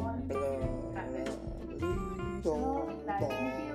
because eh, any